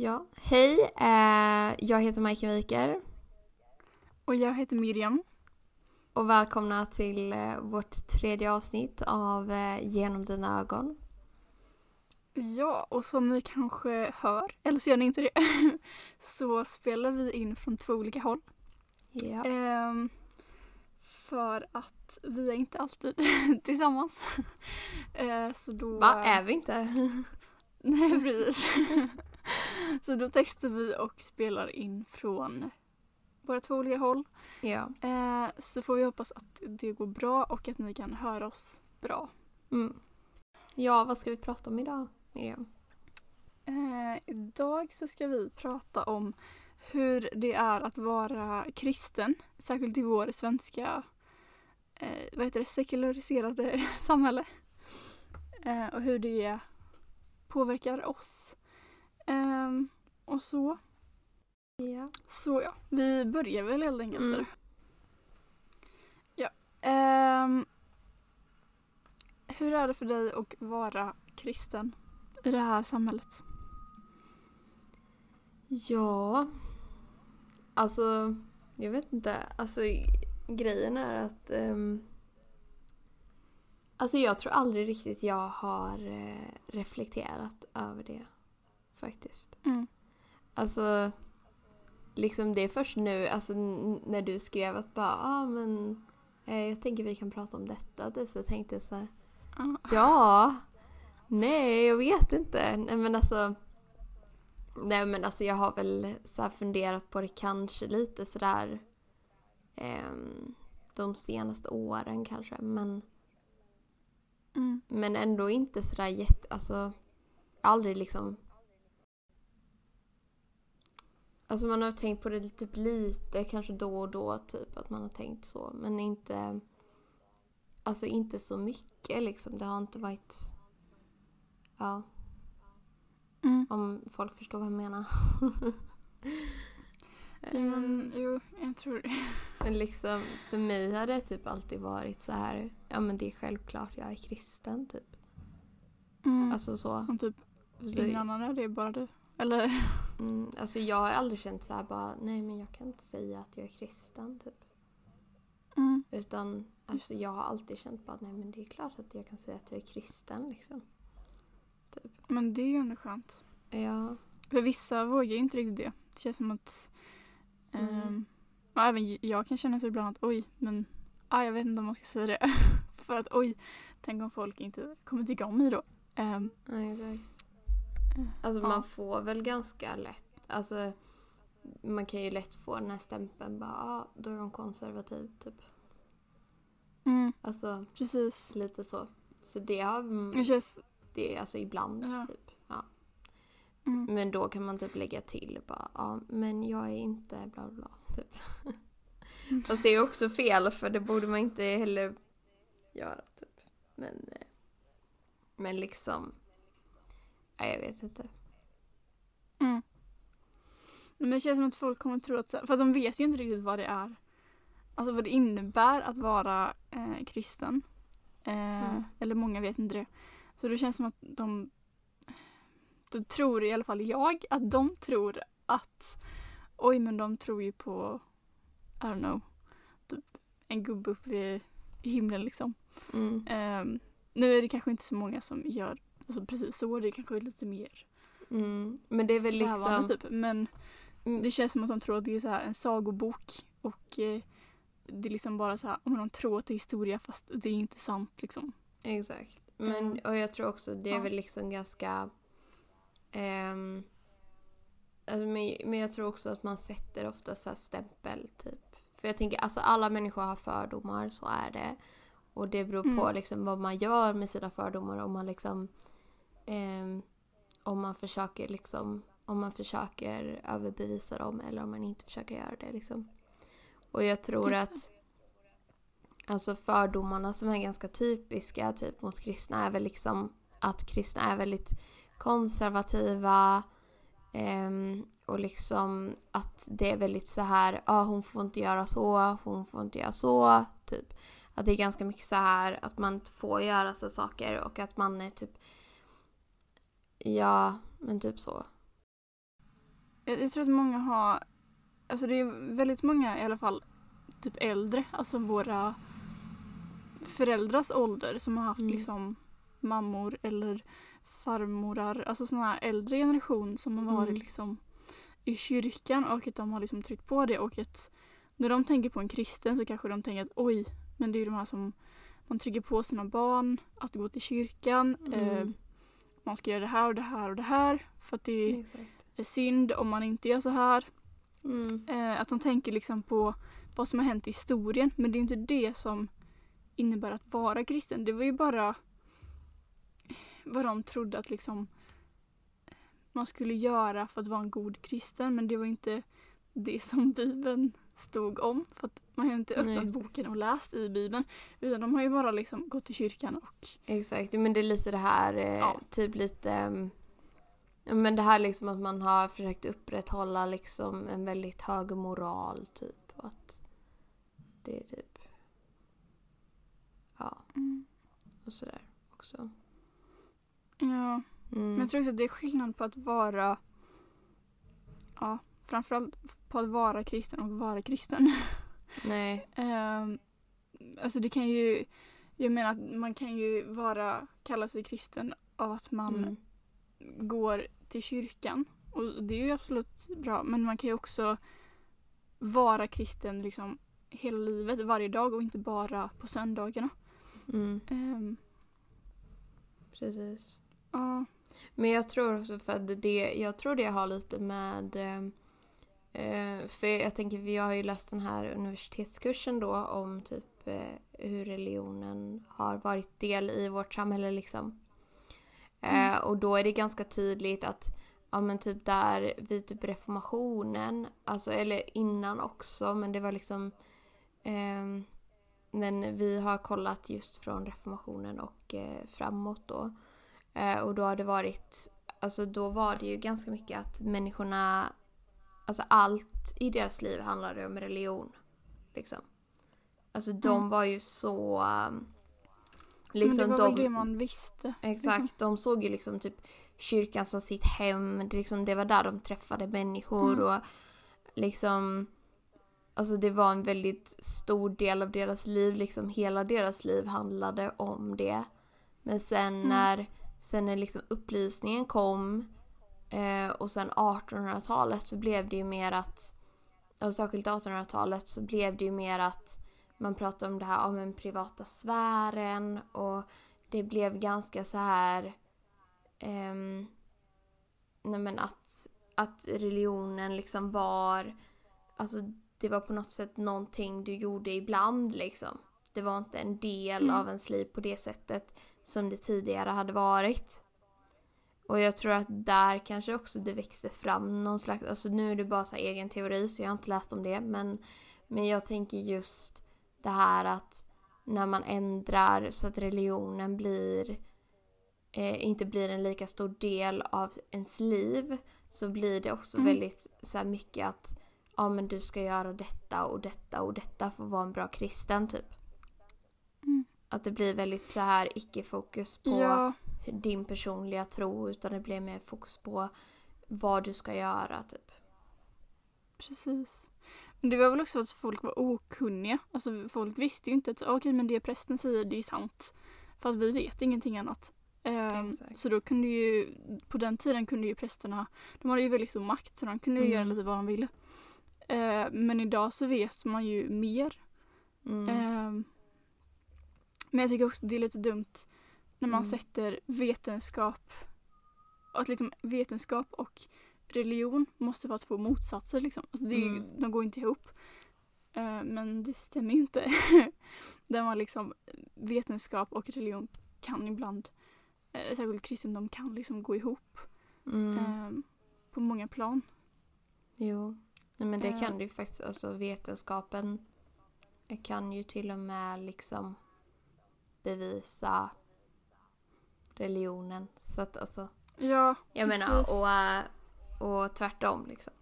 Ja, hej. Eh, jag heter Majken Wiker. Och jag heter Miriam. Och välkomna till eh, vårt tredje avsnitt av eh, Genom dina ögon. Ja, och som ni kanske hör, eller så gör ni inte det, så spelar vi in från två olika håll. Ja. Ehm, för att vi är inte alltid tillsammans. Ehm, så då... Va, är vi inte? Nej, precis. så då textar vi och spelar in från våra två olika håll. ja. Ehm, så får vi hoppas att det går bra och att ni kan höra oss bra. Mm. Ja, vad ska vi prata om idag, Miriam? Eh, idag så ska vi prata om hur det är att vara kristen, särskilt i vår svenska eh, vad heter det, sekulariserade samhälle. Eh, och hur det påverkar oss. Ehm, och så. Ja. Så ja, vi börjar väl helt enkelt. Mm. Ja. ehm, hur är det för dig att vara kristen i det här samhället? Ja. Alltså, jag vet inte. Alltså, grejen är att... ehm, alltså, jag tror aldrig riktigt jag har eh, reflekterat över det. Faktiskt. Mm. Alltså, liksom det är först nu, alltså när du skrev att bara, ah, men eh, jag tänker vi kan prata om detta. Typ, så tänkte jag så här, Ja. ja, nej jag vet inte. Nej men alltså, nej men alltså jag har väl så funderat på det kanske lite sådär ehm, de senaste åren kanske. Men, Mm. men ändå inte sådär jätte, alltså aldrig liksom Alltså man har tänkt på det typ lite, kanske då och då typ att man har tänkt så. Men inte... Alltså inte så mycket liksom. Det har inte varit... Ja, Mm. om folk förstår vad jag menar. Ja, men, jo, jag tror det. Men liksom, för mig har det typ alltid varit så här, ja men det är självklart jag är kristen typ. Mm. Alltså så. Och typ ingen annan är det bara du. Eller? mm, alltså jag har aldrig känt så här bara, nej men jag kan inte säga att jag är kristen typ. Mm. Utan alltså jag har alltid känt bara, nej men det är klart att jag kan säga att jag är kristen liksom. Typ. Men det är ju ändå skönt. Ja. För vissa vågar ju inte riktigt det. Det känns som att Mm. och även jag kan känna så ibland att oj, men ah, jag vet inte om man ska säga det. För att oj, tänk om folk inte kommer tycka om mig då. Ehm, Ja, exakt. Alltså Ja. man får väl ganska lätt, alltså man kan ju lätt få den här stämpeln bara, ah, då är de konservativ typ. mm, Alltså precis. lite så. Så det har, Det känns... det är alltså ibland Ja. typ. Ja. Mm, Men då kan man typ lägga till bara, ja men jag är inte bla bla bla. Typ. Mm. Fast det är också fel för det borde man inte heller göra typ. Men, eh, men liksom, nej jag vet inte. mm. Men det känns som att folk kommer tro att, så här- för att de vet ju inte riktigt vad det är. Alltså vad det innebär att vara eh, kristen. Eh, Mm. Eller många vet inte det. Så det känns som att de, då tror i alla fall jag att de tror att oj men de tror ju på I don't know typ en gubbe uppe i himlen liksom. Mm. Ehm, nu är det kanske inte så många som gör alltså precis så, det kanske är lite mer Mm. Men det är väl liksom, typ. Men Mm. det känns som att de tror att det är så här en sagobok och eh, det är liksom bara så här, om de tror att det är historia fast det är inte sant liksom. exakt. Men, Mm. och jag tror också det är Ja. väl liksom ganska, ehm, alltså, men, men jag tror också att man sätter ofta så stämpel typ. För jag tänker, alltså alla människor har fördomar, så är det. Och det beror på Mm. liksom vad man gör med sina fördomar. Om man liksom ehm, om man försöker liksom om man försöker överbevisa dem eller om man inte försöker göra det liksom. Och jag tror att alltså fördomarna som är ganska typiska typ mot kristna är väl liksom att kristna är väldigt konservativa ehm, och liksom att det är väldigt så här, ah, hon får inte göra så, hon får inte göra så, typ. Att det är ganska mycket så här att man inte får göra så saker och att man är typ Ja, men typ så. Jag, jag tror att många har, alltså det är väldigt många i alla fall, typ äldre, alltså våra föräldrars ålder som har haft Mm. liksom mammor eller farmorar, alltså sådana här äldre generation som har varit Mm. liksom i kyrkan och att de har liksom tryckt på det och att när de tänker på en kristen så kanske de tänker att oj, men det är ju de här som man trycker på sina barn att gå till kyrkan. Eh, Mm. Man ska göra det här och det här och det här för att det Exakt. är synd om man inte gör så här. Mm. Eh, att de tänker liksom på vad som har hänt i historien men det är inte det som innebär att vara kristen. Det var ju bara vad de trodde att liksom man skulle göra för att vara en god kristen men det var inte det som Bibeln stod om. För att man har ju inte Nej, öppnat exakt. boken och läst i Bibeln utan de har ju bara liksom gått till kyrkan och Exakt, men det är lite det här, eh, Ja. typ lite ja, men det här liksom att man har försökt upprätthålla liksom en väldigt hög moral typ. Att det är typ, ja och sådär också. ja. Mm. Men jag tror också att det är skillnad på att vara ja, framförallt på att vara kristen och vara kristen. Nej, Ehm, alltså det kan ju, jag menar att man kan ju vara, kalla sig kristen av att man mm. går till kyrkan. Och det är ju absolut bra men man kan ju också vara kristen liksom hela livet, varje dag och inte bara på söndagarna. Mm. Ehm, precis. ja. Men jag tror också för att det, jag tror det har lite med eh, eh, för jag tänker, vi har ju läst den här universitetskursen då om typ eh, hur religionen har varit del i vårt samhälle liksom. Eh, Mm. och då är det ganska tydligt att ja men typ där vid typ reformationen, alltså eller innan också men det var liksom ehm, men vi har kollat just från reformationen och eh, framåt då. Eh, och då har det varit, alltså då var det ju ganska mycket att människorna, alltså allt i deras liv handlade om religion. Liksom. Alltså de Mm. var ju så... um, men Liksom det var de, väl det man visste. Exakt, de såg ju liksom typ kyrkan som sitt hem. Det, liksom, det var där de träffade människor Mm. och liksom Alltså det var en väldigt stor del av deras liv, liksom hela deras liv handlade om det. Men sen Mm. när, sen när liksom upplysningen kom eh, och sen 1800-talet så blev det ju mer att, och särskilt 1800-talet så blev det ju mer att man pratade om det här om den privata sfären och det blev ganska så här ehm, nej men att, att religionen liksom var alltså det var på något sätt någonting du gjorde ibland liksom. Det var inte en del Mm. av ens liv på det sättet som det tidigare hade varit. Och jag tror att där kanske också det växte fram någon slags, alltså nu är det bara så egen teori så jag har inte läst om det men, men jag tänker just det här att när man ändrar så att religionen blir eh, inte blir en lika stor del av ens liv så blir det också Mm. väldigt så mycket att ja men du ska göra detta och detta och detta för att vara en bra kristen typ. Mm. Att det blir väldigt så här icke-fokus på Ja, din personliga tro utan det blir mer fokus på vad du ska göra typ. precis. Men det var väl också att folk var okunniga. Alltså folk visste ju inte att okej men det prästen säger det är sant. För att vi vet ingenting annat. Exakt. så då kunde ju, på den tiden kunde ju prästerna, de hade ju väldigt stor makt så de kunde ju Mm. göra lite vad de ville. Ehm, men idag så vet man ju mer. Mm. Ehm, men jag tycker också det är lite dumt när man Mm. sätter vetenskap, att liksom vetenskap och religion måste vara två motsatser liksom. Alltså det Mm. de går inte ihop. Eh, men det stämmer ju inte. Där man liksom, vetenskap och religion kan ibland, eh, särskilt kristendom kan liksom gå ihop Mm. eh, på många plan. Jo. Nej men det Eh. kan det ju faktiskt, alltså vetenskapen kan ju till och med liksom bevisa religionen. Så att alltså, Ja, jag Precis. menar och, och tvärtom liksom.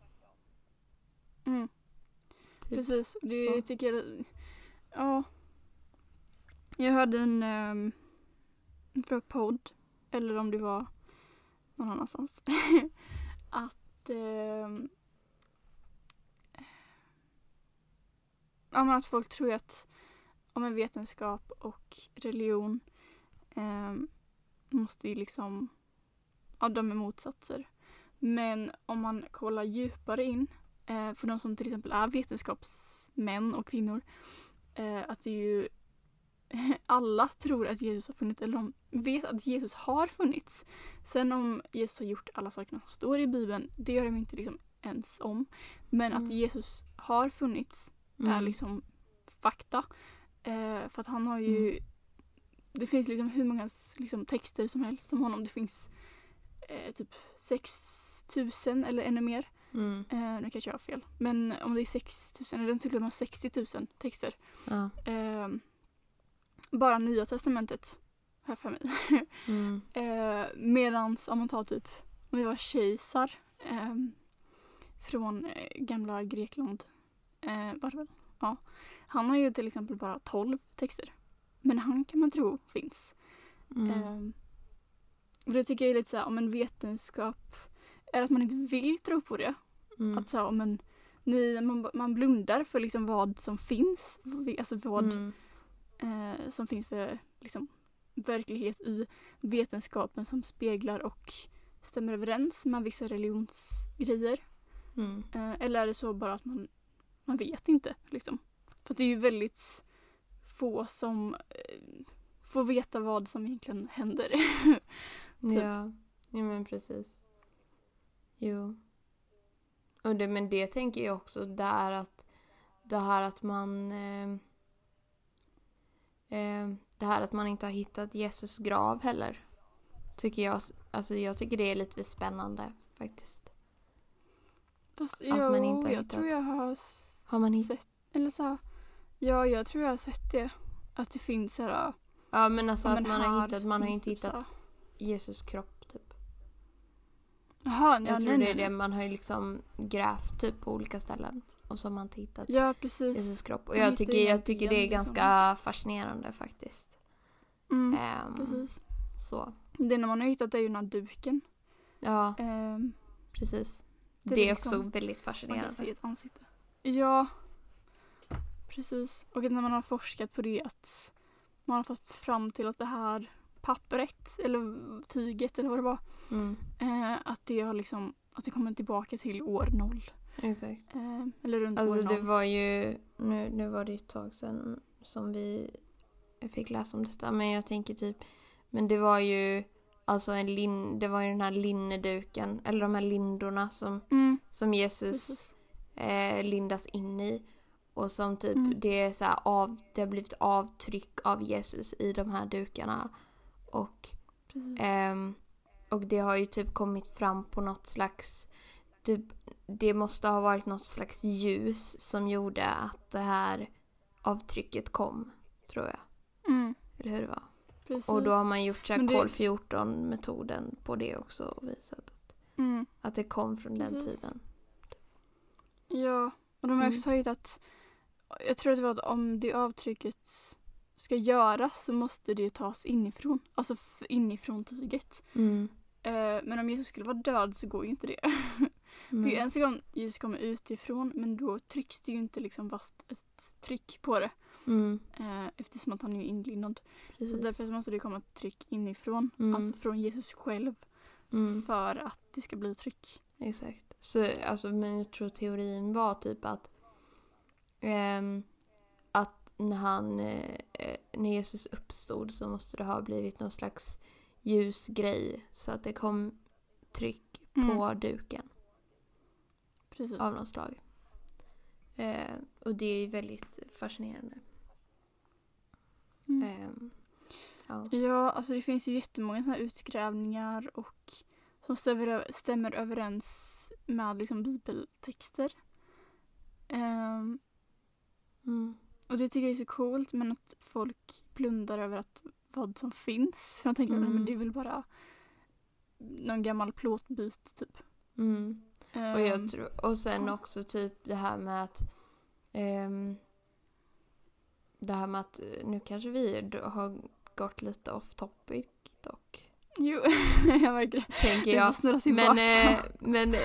mm, Typ. precis. Det så. tycker jag, ja. Jag hörde en um, för podd, eller om det var någon annanstans, att eh, ja, men att folk tror att om en vetenskap och religion eh, måste ju liksom, ja de är motsatser. Men om man kollar djupare in eh, för de som till exempel är vetenskapsmän och kvinnor, eh, att det är ju alla tror att Jesus har funnits, eller de vet att Jesus har funnits. Sen om Jesus har gjort alla sakerna som står i Bibeln, det gör de inte liksom ens om. Men Mm. att Jesus har funnits är Mm. liksom fakta. Eh, för att han har ju, Mm. Det finns liksom hur många liksom, texter som helst om honom. Det finns eh, typ 6000 eller ännu mer. Mm. Eh, nu kanske jag har fel. Men om det är 6000 eller till och med 60 000 texter. Ja. Eh, bara nya testamentet. Har jag för mig. Mm. Eh, medans om man tar typ, om det var kejsar eh, från eh, gamla Grekland. Eh, var det väl? Ja. Han har ju till exempel bara 12 texter. Men han kan man tro finns. Mm. Eh, och det tycker jag är lite så här, om en vetenskap är att man inte vill tro på det. Mm. Att så, här, men ni, man, man blundar för liksom vad som finns. Alltså vad Mm. eh, som finns för liksom, verklighet i vetenskapen som speglar och stämmer överens med vissa religionsgrejer. Mm. Eh, eller är det så bara att man, man vet inte liksom. För det är ju väldigt få som eh, får veta vad som egentligen händer. Typ. Ja. ja, men precis. Jo. Och det, men det tänker jag också där att det här att man eh, eh, det här att man inte har hittat Jesus grav heller. Tycker jag, alltså jag tycker det är lite spännande faktiskt. Fast Att jo, man inte har jag hittat. tror jag har Har man sett, eller så här, ja jag tror jag har sett det. Att det finns här, Ja men alltså att man har hittat, man har inte typ så hittat Jesus kropp typ. Jaha, ja, Jag tror nej, det nej, är det, nej. man har ju liksom grävt typ på olika ställen. Och så har man inte hittat Ja precis. Jesus kropp. Och jag hittar tycker, jag tycker det är liksom. ganska fascinerande faktiskt. Mm, Ehm, precis. Så. Det när man har hittat är ju den här duken. Ja, Ehm, precis. Det Det är liksom- också väldigt man kan se fascinerande. ett ansikte. Ja, precis. Och att när man har forskat på det att man har fått fram till att det här pappret eller tyget eller vad det var. Mm, Eh, att det har liksom att det kommer tillbaka till år noll. exakt. Eh, eller runt år Alltså det noll. var ju, nu, nu var det ju ett tag sedan som vi fick läsa om detta. Men jag tänker typ, men det var ju alltså en lin, det var ju den här linneduken, eller de här lindorna som, Mm, som Jesus eh, lindas in i. Och som typ, Mm. det är så av, det har blivit avtryck av Jesus i de här dukarna. Och, ehm, och det har ju typ kommit fram på något slags, typ, det måste ha varit något slags ljus som gjorde att det här avtrycket kom, tror jag. Mm, Eller hur det var. precis. Och då har man gjort det- kol 14 metoden på det också och visat att, mm, att det kom från den Precis. tiden. ja, och de har också Mm. tagit att jag tror att det var att om det avtrycket ska göras så måste det tas inifrån. Alltså inifrån tyget. Mm. Eh, men om Jesus skulle vara död så går ju inte det. Det är Mm. ju en sak om Jesus kommer utifrån men då trycks det ju inte liksom fast ett tryck på det. Mm. Eh, eftersom att han är inlindad. Så Precis. därför så måste det komma ett tryck inifrån. Mm. Alltså från Jesus själv. Mm. För att det ska bli tryck. Exakt. Så, alltså, men jag tror teorin var typ att ehm, att när han eh, eh, när Jesus uppstod så måste det ha blivit någon slags ljusgrej så att det kom tryck Mm. på duken Precis. av något slag. Eh, och det är ju väldigt fascinerande. Mm. Ehm, ja. Ja, alltså det finns ju jättemånga sådana utgrävningar och som stämmer, stämmer överens med liksom bibeltexter. Ehm, Mm. och det tycker jag är så coolt men att folk blundar över att vad som finns. För jag tänker Mm. men det är väl bara någon gammal plåtbit typ. Mm. Och, Ehm, jag tror, och sen ja. också typ det här med att ehm, det här med att eh, nu kanske vi har gått lite off topic dock. Jo, jag märker det. tänker Det jag. snurra tillbaka. Men, eh, men eh,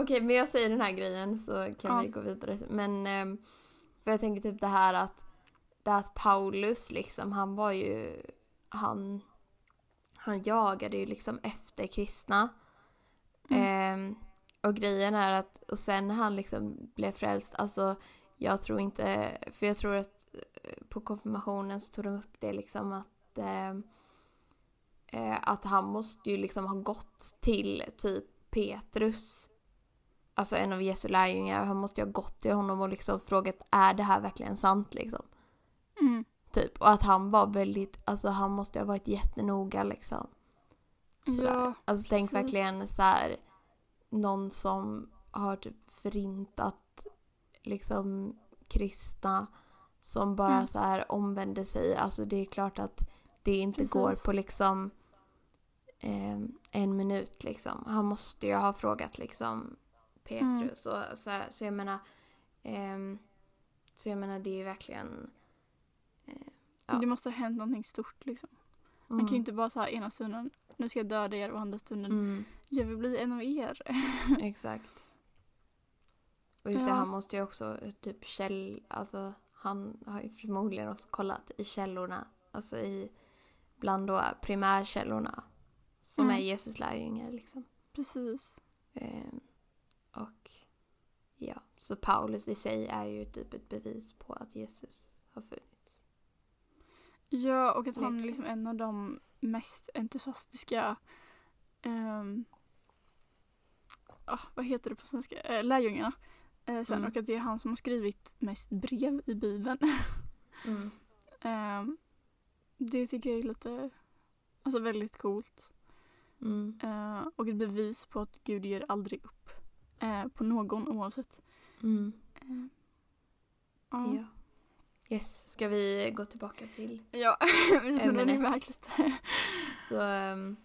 okej, men jag säger den här grejen så kan Ja. vi gå vidare. Men eh, för jag tänker typ det här att, det att Paulus liksom, han var ju, han, han jagade ju liksom efter kristna. Mm. Eh, och grejen är att, och sen när han liksom blev frälst, alltså jag tror inte, för jag tror att eh, på konfirmationen så tog de upp det liksom att eh, eh, att han måste ju liksom ha gått till typ Petrus, alltså en av Jesu lärjungar, han måste ju ha gått till honom och liksom frågat är det här verkligen sant liksom? Mm. Typ, och att han var väldigt, alltså han måste ha varit jättenoga liksom. Sådär. Ja, alltså tänk precis. verkligen så här någon som har typ förintat liksom kristna som bara Mm. så här omvänder sig. Alltså det är klart att det inte Precis. går på liksom eh, en minut liksom. Han måste ju ha frågat liksom Petrus och så, här, så jag menar ehm, så jag menar det är verkligen eh, Ja. det måste ha hänt någonting stort liksom. Man kan ju inte bara säga ena stunden, nu ska jag döda er och andra stunden, mm. jag vill bli en av er. Exakt. Och just det, Ja. han måste ju också typ käll... Alltså han har ju förmodligen också kollat i källorna. Alltså i bland då primärkällorna. Som Mm. är Jesus lärjungar liksom. Precis. Ehm, och ja, så Paulus i sig är ju typ ett bevis på att Jesus har funnits. Ja, och att han är Liksom. liksom en av de mest entusiastiska ehm, ah, vad heter det på svenska? Eh, lärjungarna. Eh, sen, Mm. Och att det är han som har skrivit mest brev i Bibeln. Mm. Ehm, det tycker jag är lite, alltså väldigt coolt. Mm. Eh, och ett bevis på att Gud ger aldrig upp eh, på någon oavsett. Mm. Eh, ja. Ja. Yes, ska vi gå tillbaka till Ja, vi snurrar iväg lite. Så ehm,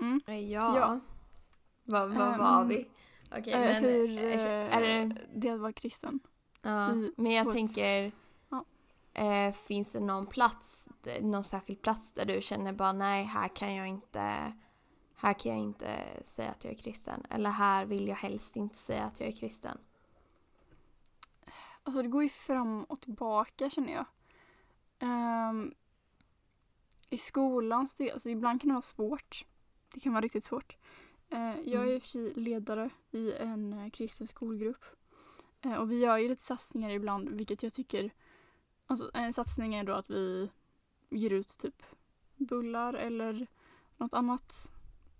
Mm. eh, ja. Ja. Vad, vad Ehm, var vi? Okej Eh, men hur eh, är det, det att vara kristen. ja, i men jag tänker Ja. eh, finns det någon plats, någon särskild plats där du känner bara nej här kan jag inte här kan jag inte säga att jag är kristen eller här vill jag helst inte säga att jag är kristen. Alltså det går ju fram och tillbaka känner jag. Um, I skolan, så det, alltså ibland kan det vara svårt. Det kan vara riktigt svårt. Uh, jag är Mm. i och för sig ledare i en eh, kristen skolgrupp. Uh, och vi gör ju lite satsningar ibland, vilket jag tycker... Alltså en satsning är då att vi ger ut typ bullar eller något annat.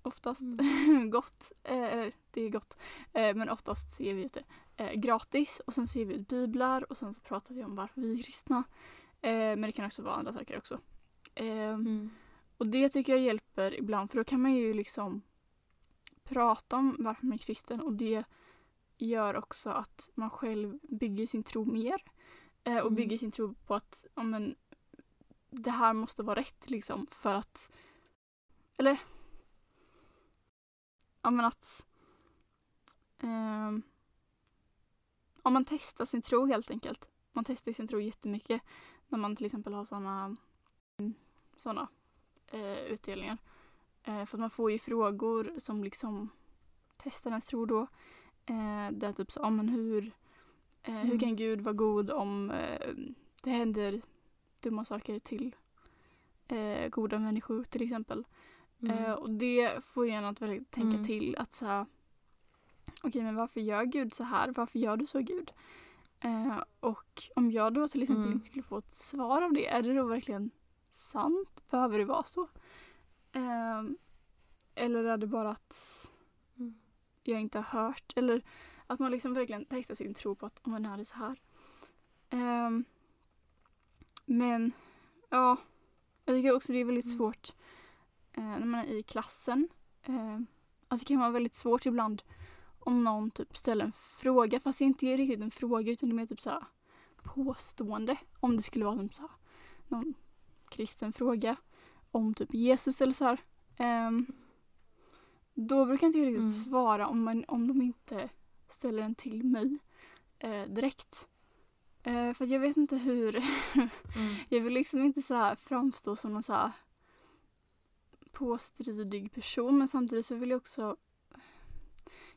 Oftast gott. Eh, det är gott. Eh, men oftast så ger vi ut det eh, gratis och sen ser vi ut biblar och sen så pratar vi om varför vi är kristna. Eh, men det kan också vara andra saker också. Eh, Mm. och det tycker jag hjälper ibland för då kan man ju liksom prata om varför man är kristen och det gör också att man själv bygger sin tro mer. Eh, och Mm. bygger sin tro på att ja, men, det här måste vara rätt liksom för att eller ja men att ehm, om man testar sin tro helt enkelt. Man testar sin tro jättemycket när man till exempel har sådana såna, eh, utdelningar. Eh, för att man får ju frågor som liksom testar ens tro då. Eh, där typ så, ja men hur, eh, hur Mm. kan Gud vara god om eh, det händer dumma saker till eh, goda människor till exempel. Eh, Mm. och det får ju en att väldigt tänka Mm. till att så här, okej men varför gör Gud så här? Varför gör du så Gud? Eh, och om jag då till exempel Mm. inte skulle få ett svar av det, är det då verkligen sant? Behöver det vara så? Eh, eller är det bara att Mm. jag inte har hört? Eller att man liksom verkligen testar sin tro på att om men är det så här? Eh, men ja, jag tycker också det är väldigt Mm. svårt eh, när man är i klassen. Eh, att det kan vara väldigt svårt ibland om någon typ ställer en fråga fast det inte är riktigt en fråga utan det är mer typ så här påstående. Om det skulle vara typ så här, någon kristen fråga om typ Jesus eller så här. Ehm, då brukar inte jag riktigt Mm. svara om, man, om de inte ställer den till mig eh, direkt. Eh, för jag vet inte hur Mm. jag vill liksom inte så framstå som någon så här påstridig person men samtidigt så vill jag också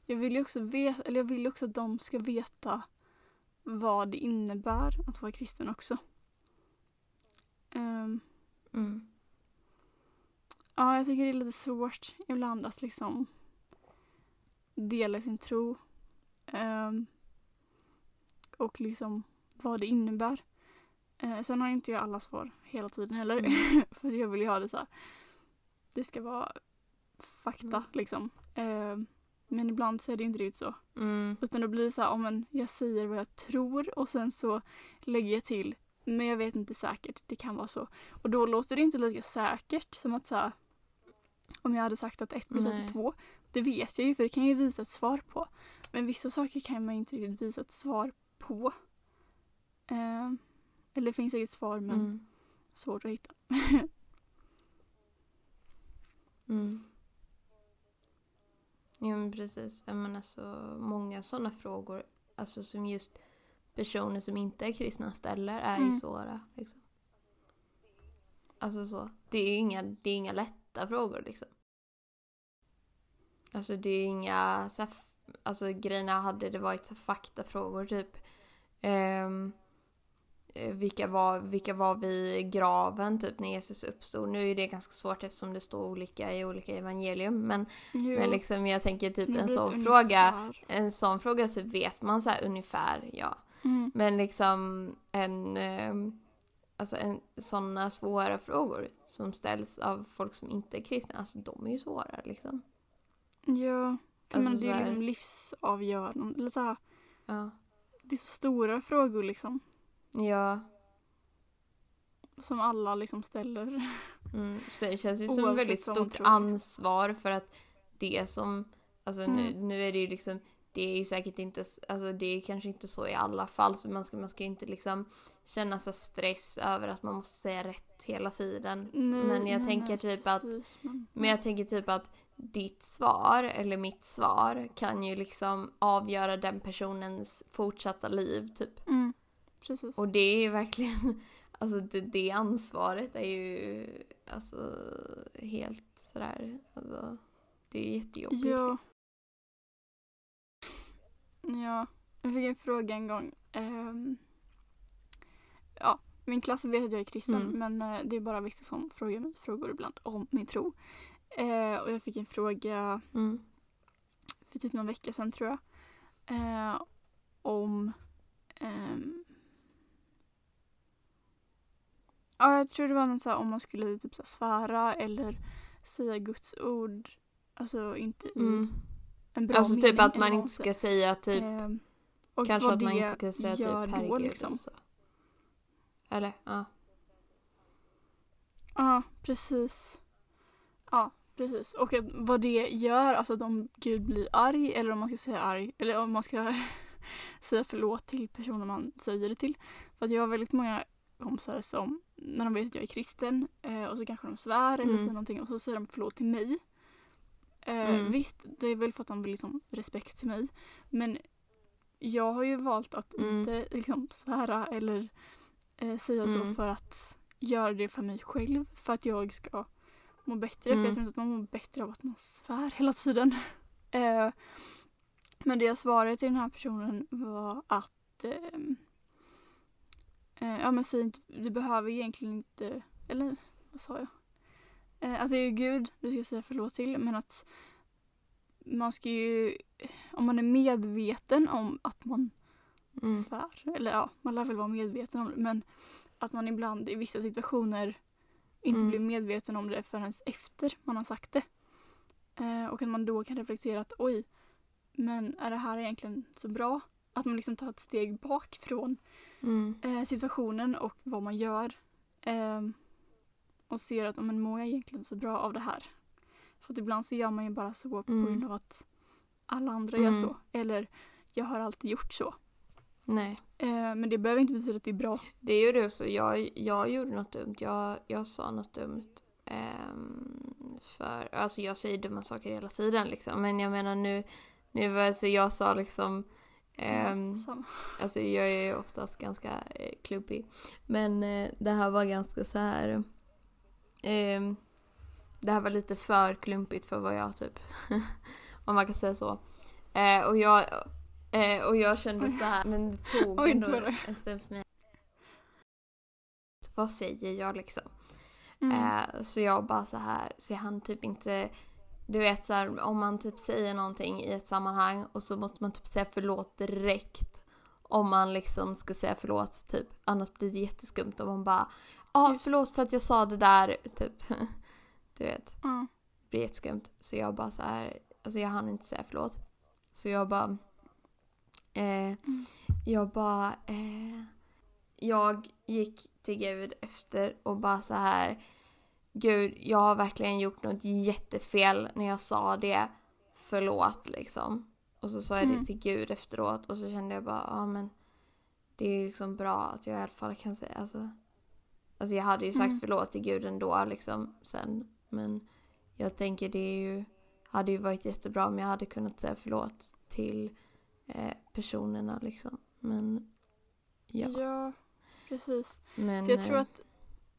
jag vill ju också veta, eller jag vill också att de ska veta vad det innebär att vara kristen också. Um, Mm. ja, jag tycker det är lite svårt ibland att liksom dela sin tro. Ehm, och liksom vad det innebär. Uh, sen har inte jag alla svar hela tiden heller. Mm. För jag vill ju ha det så här. Det ska vara fakta Mm. liksom. Ehm, men ibland så är det inte riktigt så. Mm. Utan då blir det så här, om en, jag säger vad jag tror och sen så lägger jag till men jag vet inte säkert, det kan vara så. Och då låter det inte lika säkert som att så här, om jag hade sagt att 1 plus 1 är Nej. 2, det vet jag ju för det kan jag ju visa ett svar på. Men vissa saker kan man ju inte riktigt visa ett svar på. Ehm, eller det finns säkert svar men Mm. svårt att hitta. Mm. Jo men precis. Jag menar så många sådana frågor, alltså som just personer som inte är kristna ställer är ju Mm. svåra. Liksom. Alltså så. Det är ju inga, det är inga lätta frågor liksom. Alltså det är ju inga, så här, alltså grejerna hade det varit så faktafrågor typ. eh, vilka, var, vilka var vid graven typ när Jesus uppstod? Nu är det ganska svårt eftersom det står olika i olika evangelium. Men, Jo, men liksom jag tänker typ en sån fråga. ungefär. En sån fråga typ vet man så här ungefär, ja. Mm. Men liksom en, ehm, alltså en, sådana svåra frågor som ställs av folk som inte är kristna, alltså de är ju svåra liksom. Ja, Alltså men det är här- liksom livsavgörande. Eller så här, Ja. det är så stora frågor liksom. Ja. Som alla liksom ställer. Mm. Så det känns ju som ett väldigt stort tror. ansvar för att det som, alltså nu, Mm. nu är det ju liksom, det är ju säkert inte, alltså det är kanske inte så i alla fall så man ska, man ska inte liksom känna sig stress över att man måste säga rätt hela tiden. Nej, Men jag nej, tänker nej, typ att precis, men, Men jag tänker typ att ditt svar eller mitt svar kan ju liksom avgöra den personens fortsatta liv typ. Mm, precis. Och det är verkligen, alltså det, det ansvaret är ju alltså helt sådär, alltså det är jättejobbigt. Ja. liksom. Ja, jag fick en fråga en gång. Ehm, ja, min klass vet att jag är kristen Mm. men eh, det är bara vissa som frågar mig frågor ibland om min tro. Eh, och jag fick en fråga Mm. för typ någon vecka sedan tror jag. Eh, om... ehm, ja, jag tror det var något så här, om man skulle typ så här, svära eller säga Guds ord. Alltså inte i Mm. en bra Alltså typ mening att eller man inte ska säga typ, Ehm, och kanske att man inte ska säga typ herregud liksom. eller så. Eller? Ja. Ja, precis. Ja, precis. Och att vad det gör, alltså att om Gud blir arg eller om man ska säga arg, eller om man ska säga förlåt till personen man säger det till. För att jag har väldigt många kompisar som, när de vet att jag är kristen eh, och så kanske de svär eller Mm. säger någonting och så säger de förlåt till mig. Eh, Mm. Visst, det är väl för att de vill liksom respekt till mig. Men jag har ju valt att Mm. inte liksom svära eller eh, säga så Mm. för att göra det för mig själv. För att jag ska må bättre. För Mm. jag tror inte att man mår bättre av att man svär hela tiden. eh, men det jag svarade till den här personen var att ehm, eh, ja men säg inte, du behöver egentligen inte, eller vad sa jag? Eh, att det är ju Gud du ska säga förlåt till men att man ska ju, om man är medveten om att man Mm. svär, eller ja, man lär väl vara medveten om det, men att man ibland i vissa situationer inte Mm. blir medveten om det förrän efter man har sagt det. Eh, och att man då kan reflektera att oj, men är det här egentligen så bra? Att man liksom tar ett steg bak från Mm. eh, situationen och vad man gör. ehm, och ser att men mår jag egentligen så bra av det här? För att ibland så gör man ju bara så på Mm. grund av att alla andra Mm. gör så. Eller jag har alltid gjort så. Nej. Eh, men det behöver inte betyda att det är bra. Det är ju det så. Jag, jag gjorde något dumt. Jag, jag sa något dumt. ehm, för, alltså jag säger dumma saker hela tiden liksom. Men jag menar nu, nu alltså jag sa liksom Samma. Alltså jag är ju oftast ganska eh, klubbig. Men eh, det här var ganska så här. ehm, det här var lite för klumpigt för vad jag typ, om man kan säga så. Eh, och, jag, eh, och jag kände så här, men det tog Oj, ändå en stund för mig. Vad säger jag liksom? Mm. Eh, så jag bara så här, så jag hann typ inte du vet så här, om man typ säger någonting i ett sammanhang och så måste man typ säga förlåt direkt. Om man liksom ska säga förlåt typ. Annars blir det jätteskumt om man bara Ja Just. förlåt för att jag sa det där typ. Du vet, Ja. det blir jätteskumt. Så jag bara så här, alltså jag hann inte säga förlåt. Så jag bara eh, Jag bara eh, Jag gick till Gud efter och bara så här Gud, jag har verkligen gjort något jättefel när jag sa det. Förlåt liksom. Och så sa jag det Mm. till Gud efteråt och så kände jag bara, ja men det är liksom bra att jag i alla fall kan säga alltså. Alltså jag hade ju sagt Mm. förlåt till Gud ändå liksom sen. Men jag tänker det är ju, hade ju varit jättebra om jag hade kunnat säga förlåt till eh, personerna liksom. Men ja. ja, precis. Men, För jag tror eh, att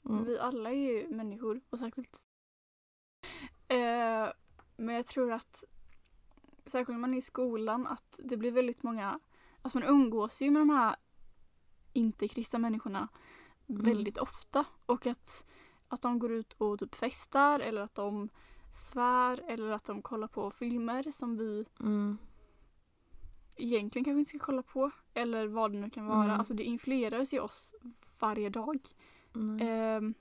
mm, vi alla är ju människor och särskilt eh, Men jag tror att särskilt när man är i skolan att det blir väldigt många Alltså man umgås ju med de här inte-kristna människorna Mm. väldigt ofta och att, att de går ut och typ festar eller att de svär eller att de kollar på filmer som vi mm, egentligen kanske inte ska kolla på eller vad det nu kan vara. Mm. Alltså det influerar ju oss varje dag. Mm, Ehm,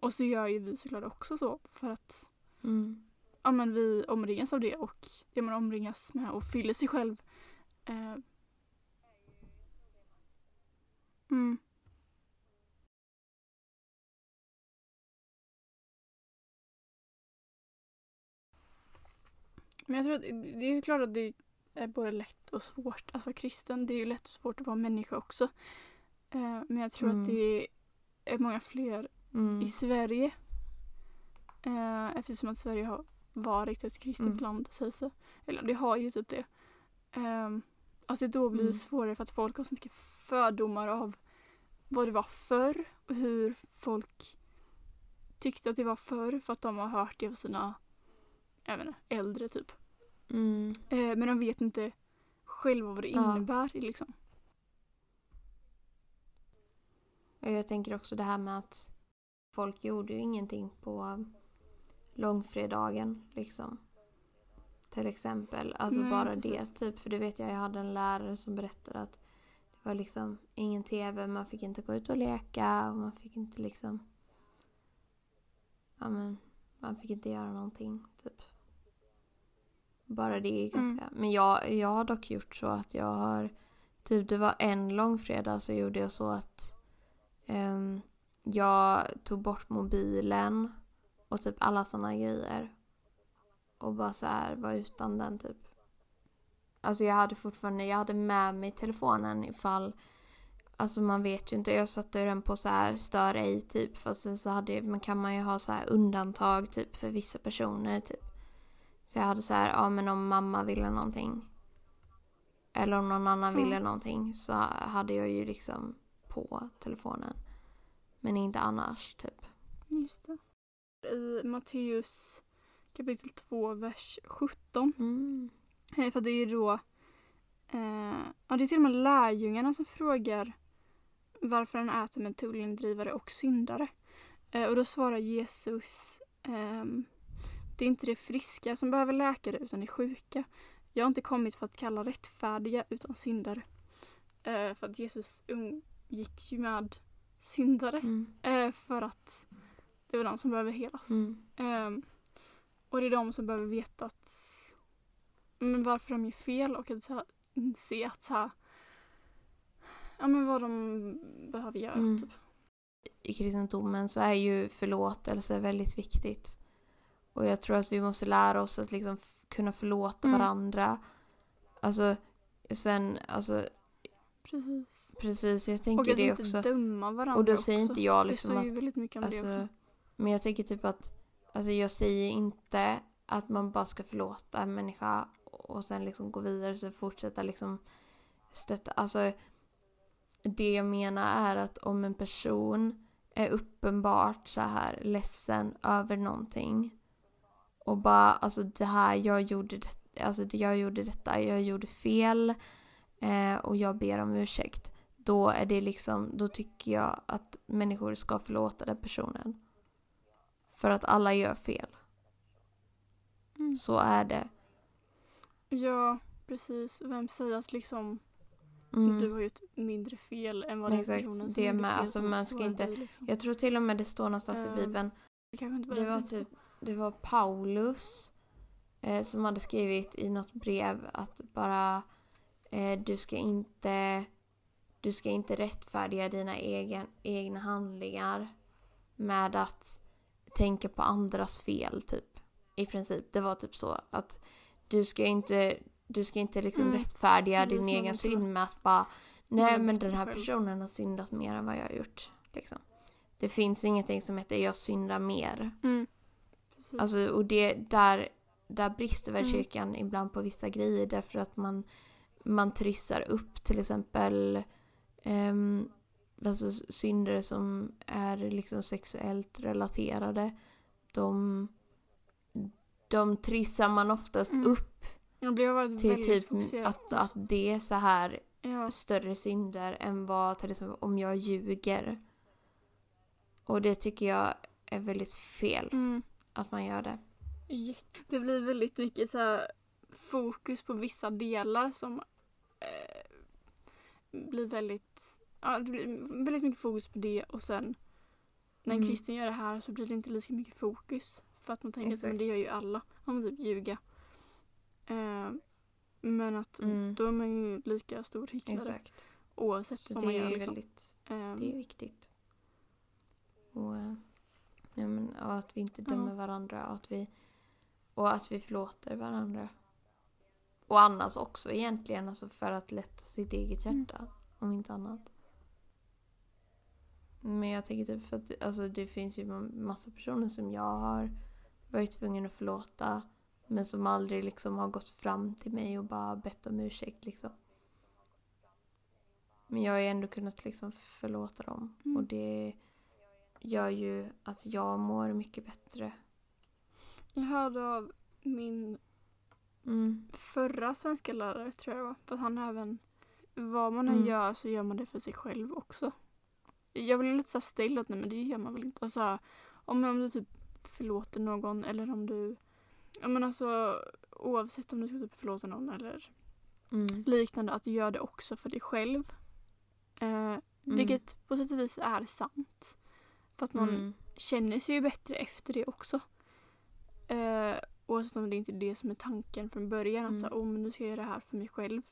och så gör ju vi såklart också så för att mm, ja, men vi omringas av det och ja, man omringas med och fyller sig själv. Eh, mm. Men jag tror att det det är klart att det är både lätt och svårt att vara kristen. Det är ju lätt och svårt att vara människa också. Eh, men jag tror Mm. att det många fler mm, i Sverige. Eh, eftersom att Sverige har varit ett kristet Mm. land sägs det. Eller det har ju typ det. Eh, att det då blir Mm. svårare för att folk har så mycket fördomar av vad det var förr och hur folk tyckte att det var förr för att de har hört det av sina jag vet inte, äldre typ. mm, Eh, men de vet inte själva vad det Ja. innebär liksom. Och jag tänker också det här med att folk gjorde ju ingenting på långfredagen liksom. Till exempel. Alltså Nej, bara precis. det typ. För det vet jag, jag hade en lärare som berättade att det var liksom ingen tv, man fick inte gå ut och leka och man fick inte liksom ja men man fick inte göra någonting typ. Bara det är Mm. ganska, men jag, jag har dock gjort så att jag har typ det var en långfredag så gjorde jag så att jag tog bort mobilen och typ alla såna grejer. Och bara så här var utan den typ. Alltså jag hade fortfarande, jag hade med mig telefonen ifall Alltså man vet ju inte, jag satte den på så här stör ej typ. Fast sen så hade, men kan man ju ha så här undantag typ för vissa personer typ. Så jag hade så här, ja men om mamma ville någonting. Eller om någon annan Mm. ville någonting så hade jag ju liksom på telefonen. Men inte annars typ. Just det. I Matteus kapitel 2, vers 17 Mm. Eh, För det är ju då eh, ja, det är till och med lärjungarna som frågar varför han äter med tullindrivare och syndare. Eh, och då svarar Jesus ehm, det är inte det friska som behöver läkare utan det sjuka. Jag har inte kommit för att kalla rättfärdiga utan syndare. Eh, för att Jesus umgicks ju med syndare Mm. eh, för att det var de som behöver helas. Mm. Ehm, och det är de som behöver veta att, men varför de gör fel och att så här, inse att så här, ja, men vad de behöver göra. Mm. Typ. I kristendomen så är ju förlåtelse väldigt viktigt. Och jag tror att vi måste lära oss att liksom kunna förlåta Mm. varandra. Alltså sen, alltså Precis. Precis, jag Och tänker att det inte också. döma varandra Och då också. säger inte jag det liksom står att ju väldigt mycket om det Alltså, också. men jag tänker typ att alltså jag säger inte att man bara ska förlåta en människa och sen liksom gå vidare så fortsätta liksom stötta. Alltså det jag menar är att om en person är uppenbart så här ledsen över någonting och bara alltså det här, jag gjorde, det, alltså, det- jag gjorde detta, jag gjorde fel eh, och jag ber om ursäkt. Då är det liksom, då tycker jag att människor ska förlåta den personen. För att alla gör fel. Mm. Så är det. Ja, precis. Vem säger att liksom Mm. du har gjort mindre fel än vad den Exakt, personen som det med. fel Alltså, man ska inte- liksom. Jag tror till och med det står någonstans i Ehm, Bibeln Det var typ, det var Paulus eh, som hade skrivit i något brev att bara eh, du ska inte du ska inte rättfärdiga dina egen, egna handlingar med att tänka på andras fel typ. I princip. Det var typ så att du ska inte du ska inte liksom Mm. rättfärdiga din egen synd att med att bara nej men den här själv." personen har syndat mer än vad jag har gjort. Liksom. Det finns ingenting som heter jag syndar mer. Mm. Alltså, och det, där, där brister väl Mm. kyrkan ibland på vissa grejer därför att man, man trissar upp till exempel um, alltså synder som är liksom sexuellt relaterade. De, de trissar man oftast Mm. upp till typ fokuserad att, att det är så här Ja. större synder än vad till exempel om jag ljuger. Och det tycker jag är väldigt fel Mm. att man gör det. Det blir väldigt mycket så fokus på vissa delar som eh, blir väldigt, ja, det blir väldigt mycket fokus på det och sen när en Mm. kristen gör det här så blir det inte lika mycket fokus. För att man tänker att Exakt. men det gör ju alla. Måste typ ljuga. Eh, men att Mm. då är man ju lika stor hycklare Exakt. oavsett Så vad man gör. Liksom. väldigt, Eh, det är viktigt. Och, eh, ja, men, och att vi inte Ja. dömer varandra och att vi, och att vi förlåter varandra. Och annars också egentligen, alltså för att lätta sitt eget Mm. hjärta. Om inte annat. Men jag tänker typ för att alltså, det finns ju massa personer som jag har varit tvungen att förlåta. Men som aldrig liksom har gått fram till mig och bara bett om ursäkt liksom. Men jag har ju ändå kunnat liksom förlåta dem. Mm. Och det gör ju att jag mår mycket bättre. Jag hörde av min Mm. förra svenska lärare tror jag det var. För att han även, vad man än Mm. gör så gör man det för sig själv också. Jag blev lite så ställd att nej men det gör man väl inte. Och så här, om, om du typ förlåter någon eller om du, ja men alltså oavsett om du ska typ förlåta någon eller Mm. liknande att du gör det också för dig själv. Eh, Vilket på sätt och vis är sant. För att man Mm. känner sig ju bättre efter det också. Eh, oavsett om det inte är det som är tanken från början. Mm. Att så, oh, men nu ska jag göra det här för mig själv.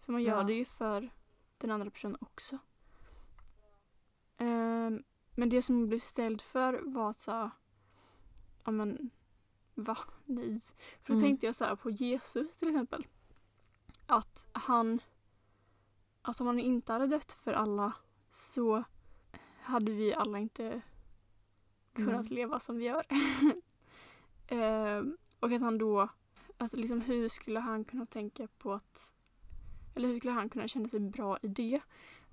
För man gör Ja. det ju för den andra personen också. Eh, men det som jag blev ställd för var att så ja men va? Nej. För då Mm. tänkte jag så på Jesus till exempel. Att han, att om han inte hade dött för alla så hade vi alla inte kunnat Mm. leva som vi gör. Ehm, och att han då, alltså liksom hur skulle han kunna tänka på att, eller hur skulle han kunna känna sig bra i det?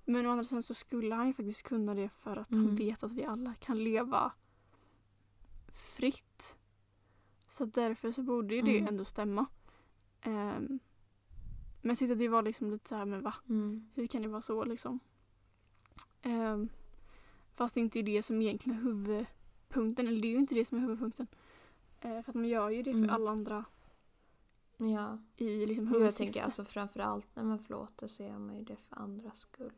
Men å andra sidan så skulle han ju faktiskt kunna det för att han Mm. vet att vi alla kan leva fritt. Så därför så borde ju det Mm. ändå stämma. Ehm, men jag tyckte det var liksom lite så här, men va? Mm. Hur kan det vara så liksom? Ehm, fast det inte är det som egentligen är huvudpunkten. Eller det är ju inte det som är huvudpunkten. Eh, för att man gör ju det för Mm. alla andra Ja. i liksom Och jag huvudsyfte. tänker alltså framförallt när man förlåter så gör man ju det för andras skull.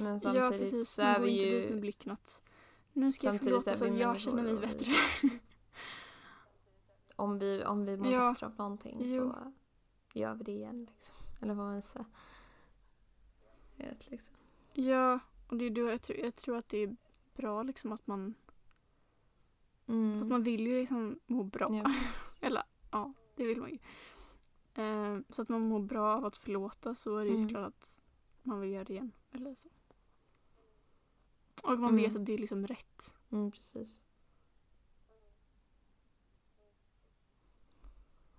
Men ja samtidigt precis, så är vi inte dit ju... med blicken att nu ska jag Samtidigt är så att jag känner mig vi- bättre. Om vi, om vi mår Ja. bättre av någonting Jo. så gör vi det igen liksom. Eller vad man säger. Jag vet liksom. ja, och det är då jag, tror, jag tror att det är bra liksom att man, Mm. att man vill ju liksom må bra. Ja. Eller ja, det vill man ju. Eh, så att man mår bra av att förlåta så är det ju Mm. såklart att man vill göra det igen. Eller så. Och man Mm. vet att det är liksom rätt. Mm, precis.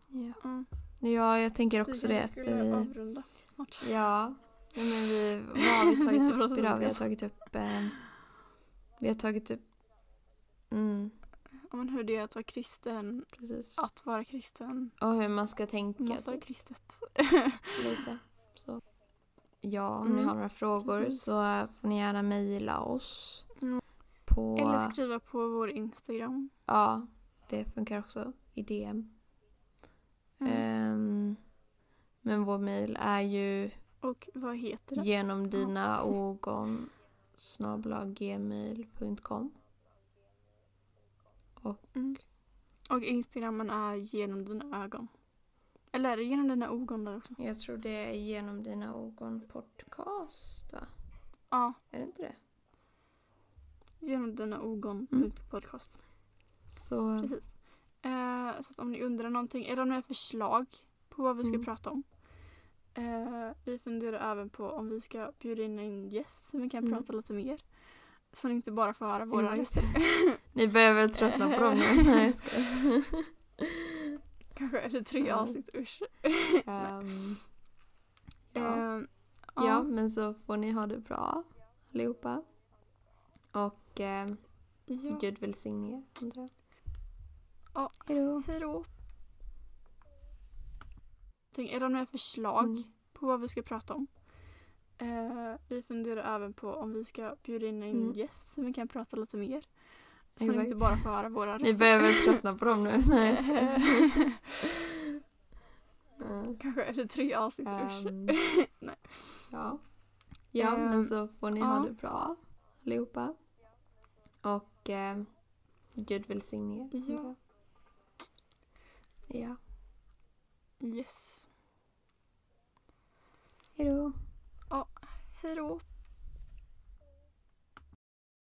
Ja. Ja. ja, jag tänker också vi det. kanske skulle Vi, avrunda snart. ja, men vi, vad har vi tagit upp idag? Vi har tagit upp... Eh, vi har tagit upp Mm, Ja, men hur det är att vara kristen, precis. att vara kristen, Och hur man ska tänka massa typ, kristet. lite. Ja, om ni Mm, har några frågor precis. så får ni gärna mejla oss. Mm. På... Eller skriva på vår Instagram. Ja, det funkar också i DM. Mm. Ehm, men vår mejl är ju Och vad heter det? genom dina ögon gmail.com Mm. Och Instagramen är genom dina ögon. Eller är det genom dina ögon där också? Jag tror det är genom dina ögon podcast va? Ja, Är det inte det? genom dina ögon Mm. podcast. Så Precis. Eh, så om ni undrar någonting, om ni har förslag på vad vi ska Mm. prata om. Eh, vi funderar även på om vi ska bjuda in en gäst så vi kan Mm. prata lite mer. Så ni inte bara får höra våra röster. ni väl tröttna på dem? Nej jag skojar. Kanske eller tre Ja. avsnitt, usch. Ehm, ja. Eh, ja, men så får ni ha det bra allihopa. Och eh, ja. Gud välsigne er. antar jag. Ja. Hejdå. Hej då. Tänk, om ni har förslag Mm. på vad vi ska prata om. Eh, vi funderar även på om vi ska bjuda in en Mm. gäst så vi kan prata lite mer. Så ni Exakt. inte bara får höra våra Ni börjar väl tröttna på dem nu? Nej. Ja. Kanske eller tre avsnitt. Ehm, Nej. ja. ja, men Ehm, så får ni ja. ha det bra allihopa. Och eh, Gud välsigne er. Ja. Ja. Yes. Hejdå. Hej då.